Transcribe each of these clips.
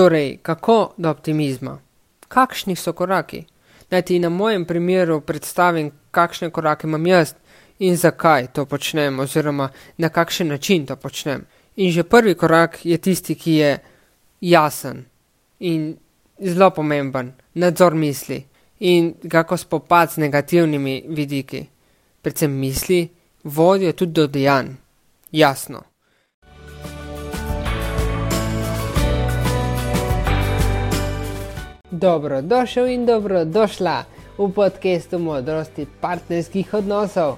Torej, kako do optimizma? Kakšni so koraki? Naj ti na mojem primeru predstavim, kakšne korake imam jaz in zakaj to počnem, oziroma na kakšen način to počnem. In že prvi korak je tisti, ki je jasen in zelo pomemben, nadzor misli in kako spopad z negativnimi vidiki. Predvsem misli vodijo tudi do dejanj. Jasno. Dobro, došel in dobro došla v podkastu modrosti partnerskih odnosov.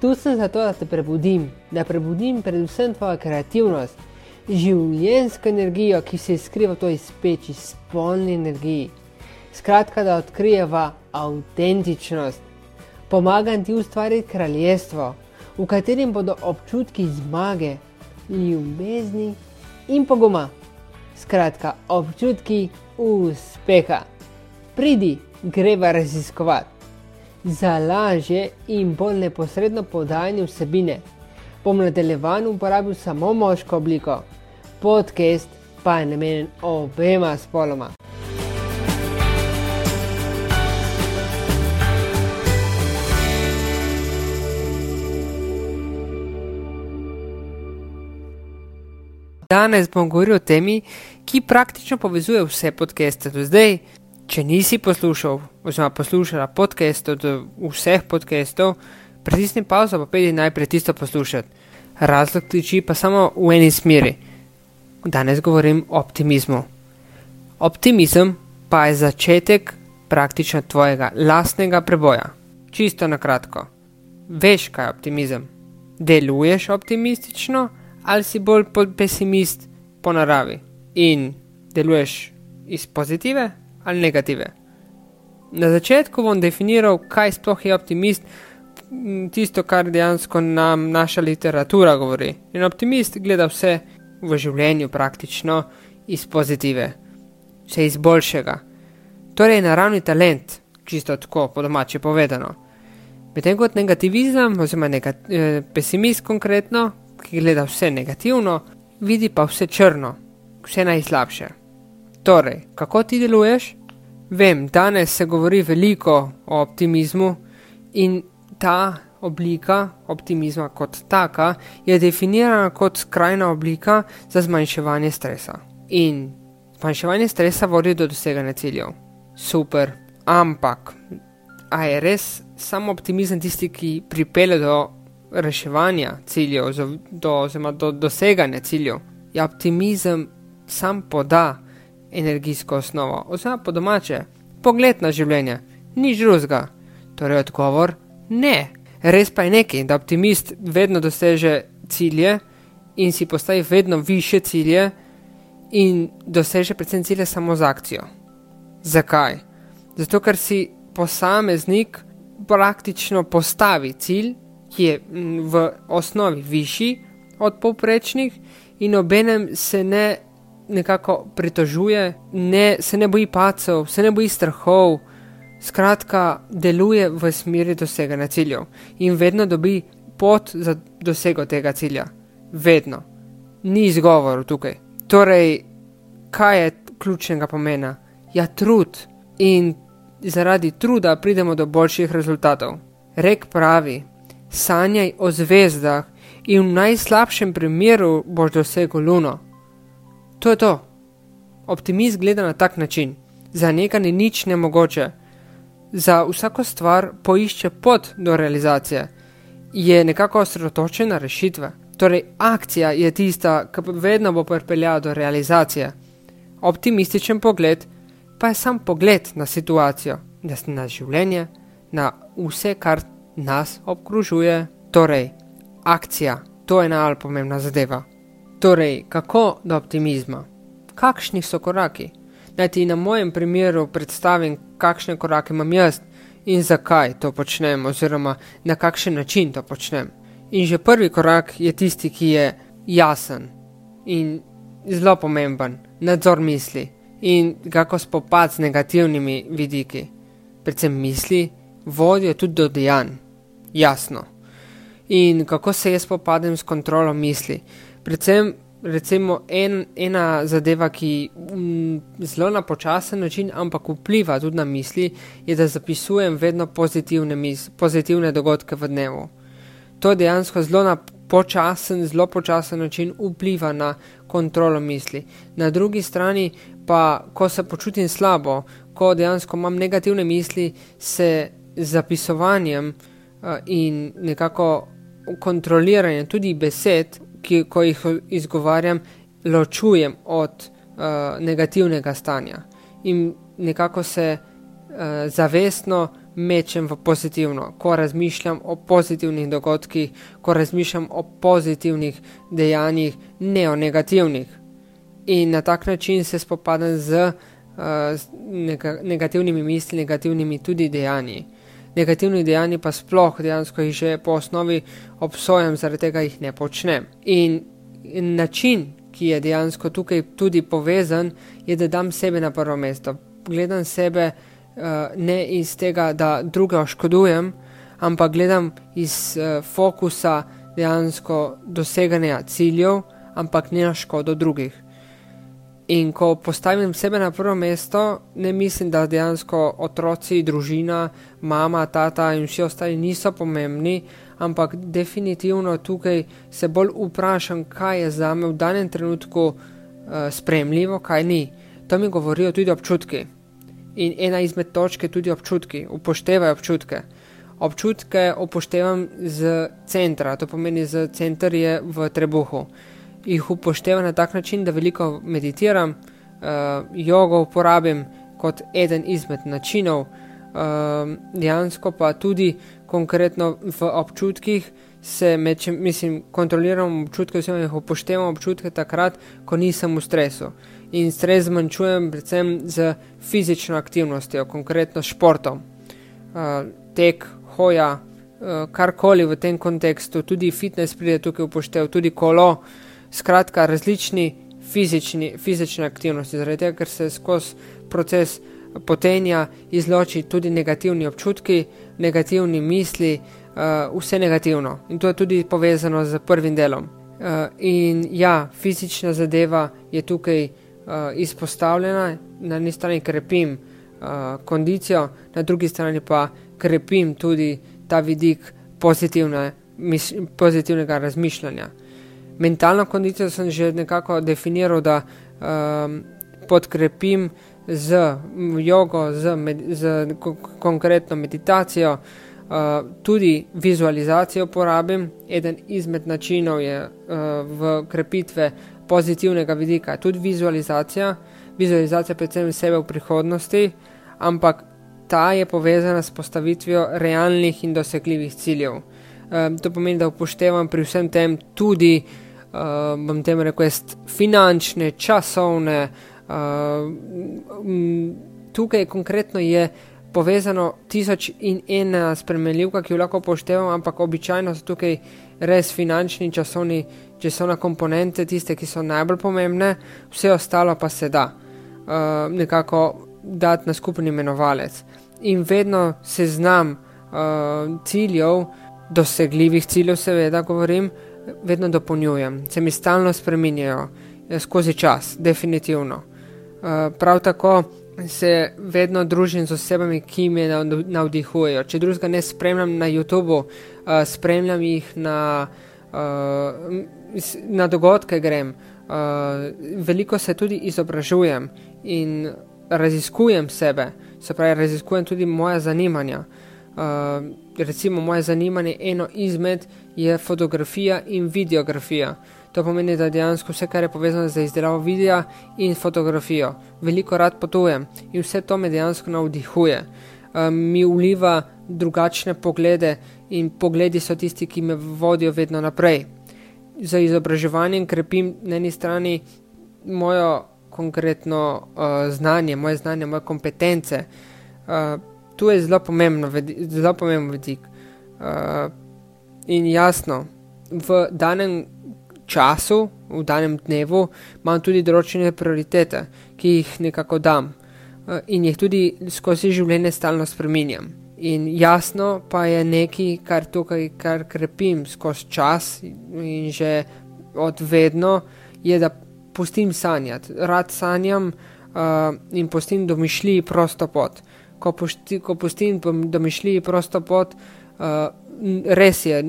Tu sem zato, da te prebudim, da prebudim predvsem tvojo kreativnost, življenjsko energijo, ki se skriva v toj speči, spolni energiji. Skratka, da odkrijeva avtentičnost. Pomagam ti ustvariti kraljestvo, v katerem bodo občutki zmage, ljubezni in poguma. Skratka, občutki uspeha. Pridi, greva raziskovati. Za lažje in bolj neposredno podajanje vsebine bom nadaljevan uporabil samo moško obliko, podcast pa je namenjen obema spoloma. Danes bom govoril o temi, ki praktično povezuje vse podcaste do zdaj. Če nisi poslušal, oziroma poslušala podcast od vseh podcastov, pritisni pauzo, pa pejdi najprej tisto poslušati. Razlog tiči pa samo v eni smeri. Danes govorim o optimizmu. Optimizem pa je začetek praktično tvojega lastnega preboja. Čisto na kratko. Veš, kaj je optimizem. Deluješ optimistično, ali si bolj pesimist po naravi in deluješ iz pozitive ali negative. Na začetku bom definiral, kaj sploh je optimist, tisto, kar dejansko nam naša literatura govori. In optimist gleda vse v življenju praktično iz pozitive, vse iz boljšega. Torej, naravni talent, čisto tako, po domače povedano. Medtem kot negativizem, oziroma negat, eh, pesimist konkretno, ki gleda vse negativno, vidi pa vse črno, vse najslabše. Torej, kako ti deluješ? Vem, danes se govori veliko o optimizmu in ta oblika optimizma kot taka je definirana kot skrajna oblika za zmanjševanje stresa. In zmanjševanje stresa vodi do doseganja ciljev. Super, ampak, a je res samo optimizem tisti, ki pripelje do reševanja ciljev, do, do, do doseganja ciljev, je optimizem sam poda energijsko osnovo, oziroma po domače, pogled na življenje, nič drugega. Torej, odgovor ne. Res pa je nekaj, da optimist vedno doseže cilje in si postavi vedno više cilje in doseže predvsem cilje samo z akcijo. Zakaj? Zato, ker si posameznik praktično postavi cilj ki je v osnovi višji od povprečnih, in obenem se ne nekako pritožuje, ne, se ne boji pacov, se ne boji strahov, skratka, deluje v smeri doseganja ciljev in vedno dobi pot za dosego tega cilja. Vedno. Ni izgovor tukaj. Torej, kaj je ključnega pomena? Ja, trud in zaradi truda pridemo do boljših rezultatov. Rek pravi, sanjaj o zvezdah in v najslabšem primeru boš dosegel luno. To je to. Optimist gleda na tak način. Za nekaj ni nič nemogoče. Za vsako stvar poišče pot do realizacije. Je nekako osredotočena na rešitve. Torej, akcija je tista, ki vedno bo pripeljala do realizacije. Optimističen pogled pa je sam pogled na situacijo, na življenje, na vse, kar nas obkrožuje, torej akcija, to je najbolj pomembna zadeva. Torej, kako do optimizma? Kakšni so koraki? Naj ti na mojem primeru predstavim, kakšne korake imam jaz in zakaj to počnem, oziroma na kakšen način to počnem. In že prvi korak je tisti, ki je jasen in zelo pomemben, nadzor misli in kako spopad z negativnimi vidiki, predvsem misli, vodijo tudi do dejanj jasno. In kako se jaz spopadem s kontrolo misli? Predvsem recimo en, ena zadeva, ki m, zelo na počasen način, ampak vpliva tudi na misli, je, da zapisujem vedno pozitivne, mis, pozitivne dogodke v dnevu. To dejansko zelo na počasen, zelo počasen način vpliva na kontrolo misli. Na drugi strani pa, ko se počutim slabo, ko dejansko imam negativne misli, se zapisovanjem in nekako kontroliranjem tudi besed ki, ko jih izgovarjam, ločujem od uh, negativnega stanja in nekako se uh, zavestno mečem v pozitivno, ko razmišljam o pozitivnih dogodkih, ko razmišljam o pozitivnih dejanjih, ne o negativnih. In na tak način se spopadam z, uh, negativnimi misli, negativnimi tudi dejanji. Negativni dejanji pa sploh dejansko jih že po osnovi obsojam, zaradi tega jih ne počnem. In, in način, ki je dejansko tukaj tudi povezan, je, da dam sebe na prvo mesto. Gledam sebe uh, ne iz tega, da druge oškodujem, ampak gledam iz uh, fokusa dejansko doseganja ciljev, ampak ne na škodo drugih. In ko postavim sebe na prvo mesto, ne mislim, da dejansko otroci, družina, mama, tata in vsi ostali niso pomembni, ampak definitivno tukaj se bolj vprašam, kaj je za me v danem trenutku uh, spremljivo, kaj ni. To mi govorijo tudi občutki. In ena izmed točk je tudi občutki, upoštevaj občutke. Občutke upoštevam z centra, to pomeni, da center je v trebuhu jih upoštevam na tak način, da veliko meditiram, uh, jogo uporabim kot eden izmed načinov, uh, dejansko pa tudi konkretno v občutkih se mečem, mislim, kontroliram občutke, oziroma jih upoštevam občutke takrat, ko nisem v stresu. In stres zmanjšujem predvsem z fizično aktivnostjo, konkretno športom. Uh, tek, hoja, uh, karkoli v tem kontekstu, tudi fitness pride tukaj upoštev, tudi kolo, uh, skratka, različni fizični, fizične aktivnosti, zaradi tega, ker se skozi proces potenja izloči tudi negativni občutki, negativni misli, uh, vse negativno. In to je tudi povezano z prvim delom. Uh, in ja, fizična zadeva je tukaj uh, izpostavljena, na eni strani krepim uh, kondicijo, na drugi strani pa krepim tudi ta vidik pozitivne, mis, pozitivnega razmišljanja mentalno kondicijo sem že nekako definiral, da um, podkrepim z jogo, z, med, z konkretno meditacijo, uh, tudi vizualizacijo uporabim. Eden izmed načinov je uh, v krepitve pozitivnega vidika, tudi vizualizacija, vizualizacija predvsem sebe v prihodnosti, ampak ta je povezana s postavitvijo realnih in dosegljivih ciljev. Um, to pomeni, da upoštevam pri vsem tem tudi uh, uh, bom tem rekel, finančne, časovne. Uh, tukaj konkretno je povezano tisoč in ena spremenljivka, ki jo lahko poštevamo, ampak običajno so tukaj res finančni in časovni, časovne komponente, tiste, ki so najbolj pomembne, vse ostalo pa se da uh, nekako dati na skupni imenovalec. In vedno se znam uh, ciljev, dosegljivih ciljev, seveda, govorim, uh, vedno dopolnjujem, se mi stalno spremenjajo eh, skozi čas, definitivno. Eh, prav tako se vedno družim z osebami, ki me navdihujejo. Če drugega ne spremljam na YouTubu, eh, spremljam jih na, na dogodke, grem. Veliko se tudi izobražujem in raziskujem sebe, se pravi, raziskujem tudi moja zanimanja. Recimo, moje zanimanje, eno izmed je fotografija in videografija. To pomeni, da dejansko vse, kar je povezano z izdelavo videa in fotografijo. Veliko rad potujem in vse to me dejansko navdihuje. Um, mi uliva drugačne poglede in pogledi so tisti, ki me vodijo vedno naprej. Za izobraževanje krepim na eni strani mojo konkretno uh, znanje, moje znanje, moje kompetence. Uh, tu je zelo pomembno, zelo pomemben vidik. Uh, in jasno, v danem času, v danem dnevu, imam tudi določene prioritete, ki jih nekako dam uh, in jih tudi skozi življenje stalno spreminjam. In jasno pa je nekaj, kar tukaj kar krepim skozi čas in že od vedno, je, da pustim sanjati. Rad sanjam uh, in pustim domišljiji prosto pot. Ko, pušti, ko pustim domišljiji prosto pot, uh, res je,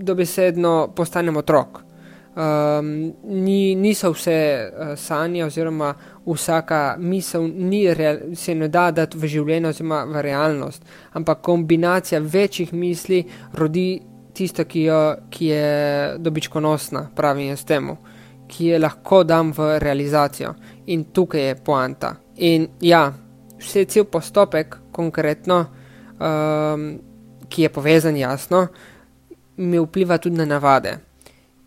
dobesedno postanem otrok. Um, ni, niso vse uh, sanje, oziroma vsaka misel, ni real, se ne da dati v življenje, oziroma v realnost, ampak kombinacija večjih misli rodi tisto, ki, jo, ki je dobičkonosna, pravim jaz temu, ki je lahko dam v realizacijo. In tukaj je poanta. In ja, vse cel postopek, konkretno, um, ki je povezan jasno, mi vpliva tudi na navade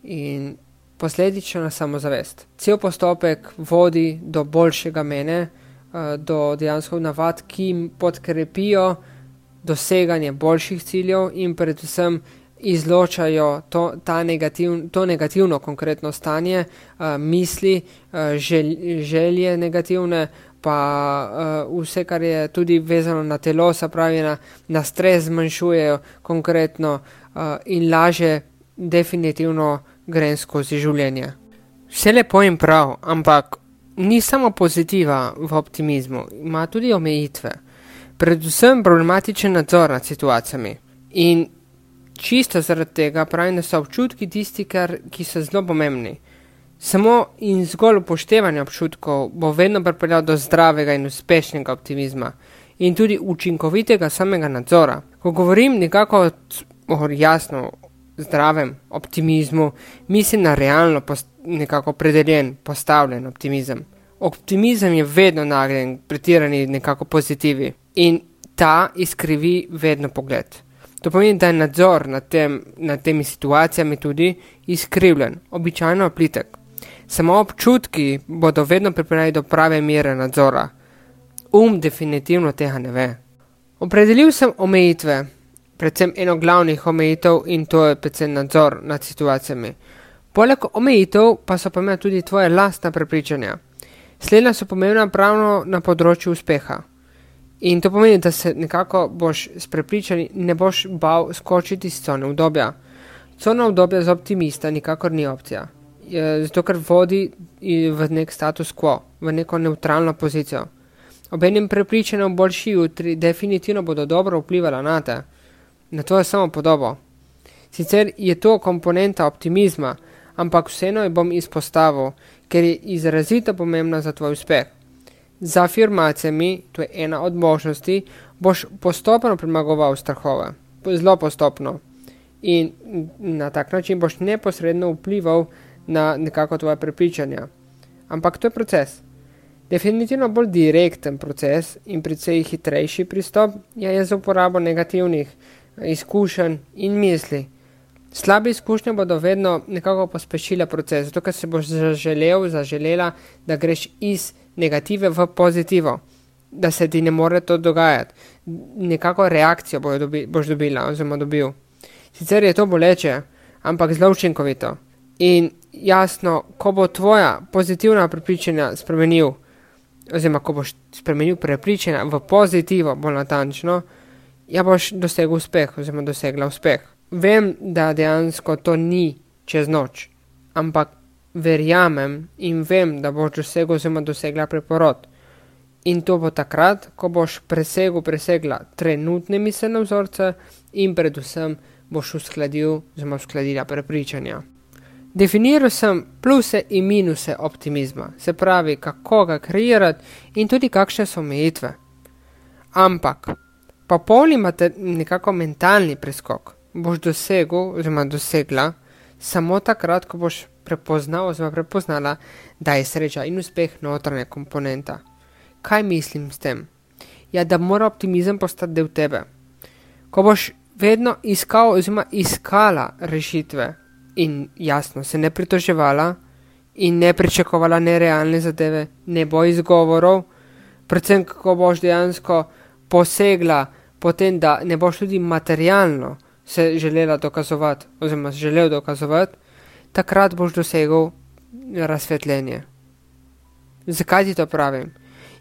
in posledično na samozavest. Cel postopek vodi do boljšega mene, uh, do dejansko navad, ki podkrepijo doseganje boljših ciljev in predvsem izločajo to, negativ, to negativno konkretno stanje, uh, misli, žel, želje negativne, pa uh, vse, kar je tudi vezano na telo, se pravi na, na stres, zmanjšujejo konkretno uh, in laže definitivno grem skozi življenje. Vse lepo in prav, ampak ni samo pozitiva v optimizmu, ima tudi omejitve. Predvsem problematičen nadzor nad situacijami. In čisto zaradi tega pravim, da so občutki tisti, kar, ki so zelo pomembni. Samo in zgolj upoštevanje občutkov bo vedno pripeljal do zdravega in uspešnega optimizma in tudi učinkovitega samega nadzora. Ko govorim nekako o jasno zdravem optimizmu, mislim na realno post, nekako predeljen, postavljen optimizem. Optimizem je vedno nagnjen, pretirani nekako pozitivi in ta izkrivi vedno pogled. To pomeni, da je nadzor nad, tem, nad temi situacijami tudi izkrivljen, običajno plitek. Samo občutki bodo vedno pripeljali do prave mere nadzora. Um definitivno tega ne ve. Opredelil sem omejitve, predvsem eno glavnih omejitev in to je predvsem nadzor nad situacijami. Poleg omejitev pa so pomembna tudi tvoje lastna prepričanja. Slednja so pomembna pravno na področju uspeha. In to pomeni, da se nekako boš s prepričanji ne boš bal skočiti iz cone obdobja. Cona obdobja za optimista nikakor ni opcija. Zato, ker vodi v nek status quo, v neko neutralno pozicijo. Obenem prepričanjem o boljši jutri definitivno bodo dobro vplivala na te na tvojo samo podobo. Sicer je to komponenta optimizma, ampak vseeno jo bom izpostavil, ker je izrazito pomembna za tvoj uspeh. Z afirmacijami, to je ena od možnosti, boš postopno premagoval strahove, zelo postopno. In na tak način boš neposredno vplival nekako tvoje prepričanja. Ampak to je proces. Definitivno bolj direkten proces in precej hitrejši pristop je za uporabo negativnih izkušenj in misli. Slabe izkušnje bodo vedno nekako pospešile proces, zato ker se boš zaželel, zaželela, da greš iz negative v pozitivo, da se ti ne more to dogajati. Nekako reakcijo boš dobila oziroma dobil. Sicer je to boleče, ampak zelo učinkovito. In jasno, ko bo tvoja pozitivna prepričanja spremenil, oziroma ko boš spremenil prepričanja v pozitivo, bolj natančno, ja boš dosegel uspeh, oziroma dosegla uspeh. Vem, da dejansko to ni čez noč, ampak verjamem in vem, da boš dosegel, oziroma dosegla preporod. In to bo takrat, ko boš presegel, presegla trenutne miselne vzorce in predvsem boš uskladil, oziroma uskladila prepričanja. Definiral sem pluse in minuse optimizma, se pravi, kako ga kreirati in tudi kakšne so omejitve. Ampak pa polni imate nekako mentalni preskok. Boš dosegel, oziroma dosegla, samo takrat, ko boš prepoznal, oziroma prepoznala, da je sreča in uspeh notranja komponenta. Kaj mislim s tem? Ja, da mora optimizem postati del tebe. Ko boš vedno iskal, oziroma iskala rešitve in jasno se ne pritoževala in ne pričakovala nerealne zadeve, ne bo izgovorov, predvsem, ko boš dejansko posegla potem, da ne boš tudi materialno se želela dokazovati, oziroma želel dokazovati, takrat boš dosegel razsvetljenje. Zakaj ti to pravim?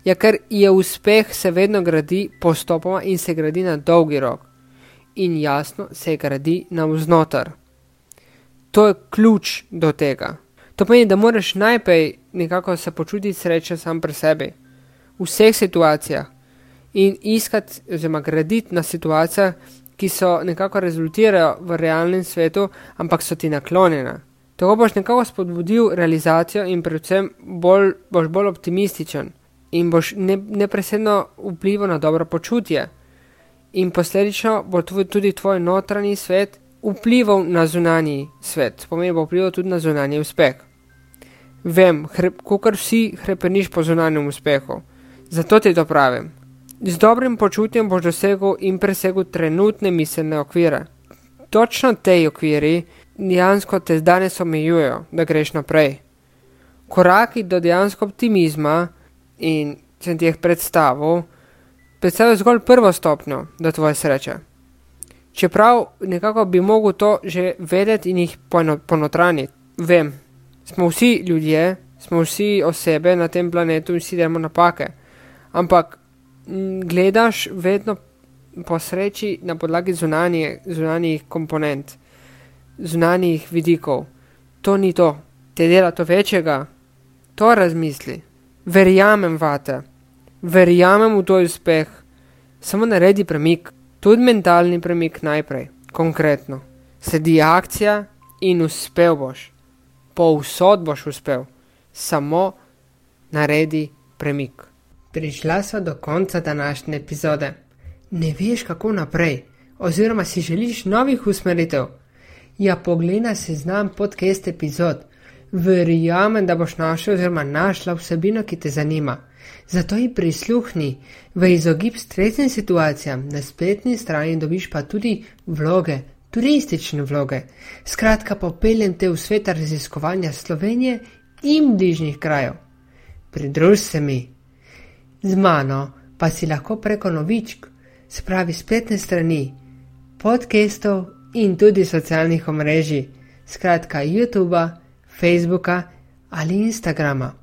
Ja, ker je uspeh se vedno gradi postopoma in se gradi na dolgi rok. In jasno se gradi na vznoter. To je ključ do tega. To pomeni, da moraš najprej nekako se počutiti srečen sam pri sebi, v vseh situacijah in iskati, oziroma graditi na situacijah, ki so nekako rezultirajo v realnem svetu, ampak so ti naklonjene. Tako boš nekako spodbudil realizacijo in predvsem bolj, boš bolj optimističen in boš ne, nepresedno vplival na dobro počutje. In posledično bo tudi tvoj notranji svet vplival na zunanji svet, pomeni bo vplival tudi na zunanji uspeh. Vem, kar vsi hrepeniš po zunanjem uspehu, zato ti to pravim. Z dobrim počutjem boš dosegel in presegel trenutne miselne okvire. Točno te okviri dejansko te danes omejujejo, da greš naprej. Koraki do dejansko optimizma in sem ti jih predstavil, predstavljajo zgolj prvo stopnjo do tvoje sreče. Čeprav nekako bi mogel to že vedeti in jih ponotraniti, vem, smo vsi ljudje, smo vsi osebe na tem planetu in vsi delamo napake, ampak gledaš vedno po sreči na podlagi zunanje, zunanjih komponent zunanjih vidikov. To ni to, te dela to večjega, to razmisli. Verjamem vate, verjamem v to uspeh, samo naredi premik, tudi mentalni premik najprej, konkretno. Sledi akcija in uspel boš, povsod boš uspel, samo naredi premik. Prišla sva do konca današnje epizode. Ne veš, kako naprej, oziroma si želiš novih usmeritev. Ja, poglej se znam podcast epizod. Verjamem, da boš našel oziroma našla vsebino, ki te zanima. Zato ji prisluhni, v izogib stresnim situacijam na spletni strani dobiš pa tudi vloge, turistične vloge. Skratka, popeljem te v svet raziskovanja Slovenije in bližnjih krajev. Pridruž se mi. Z mano pa si lahko preko novičk, spravi spletne strani, podcastov in tudi socialnih omrežij, skratka YouTube, Facebooka ali Instagrama.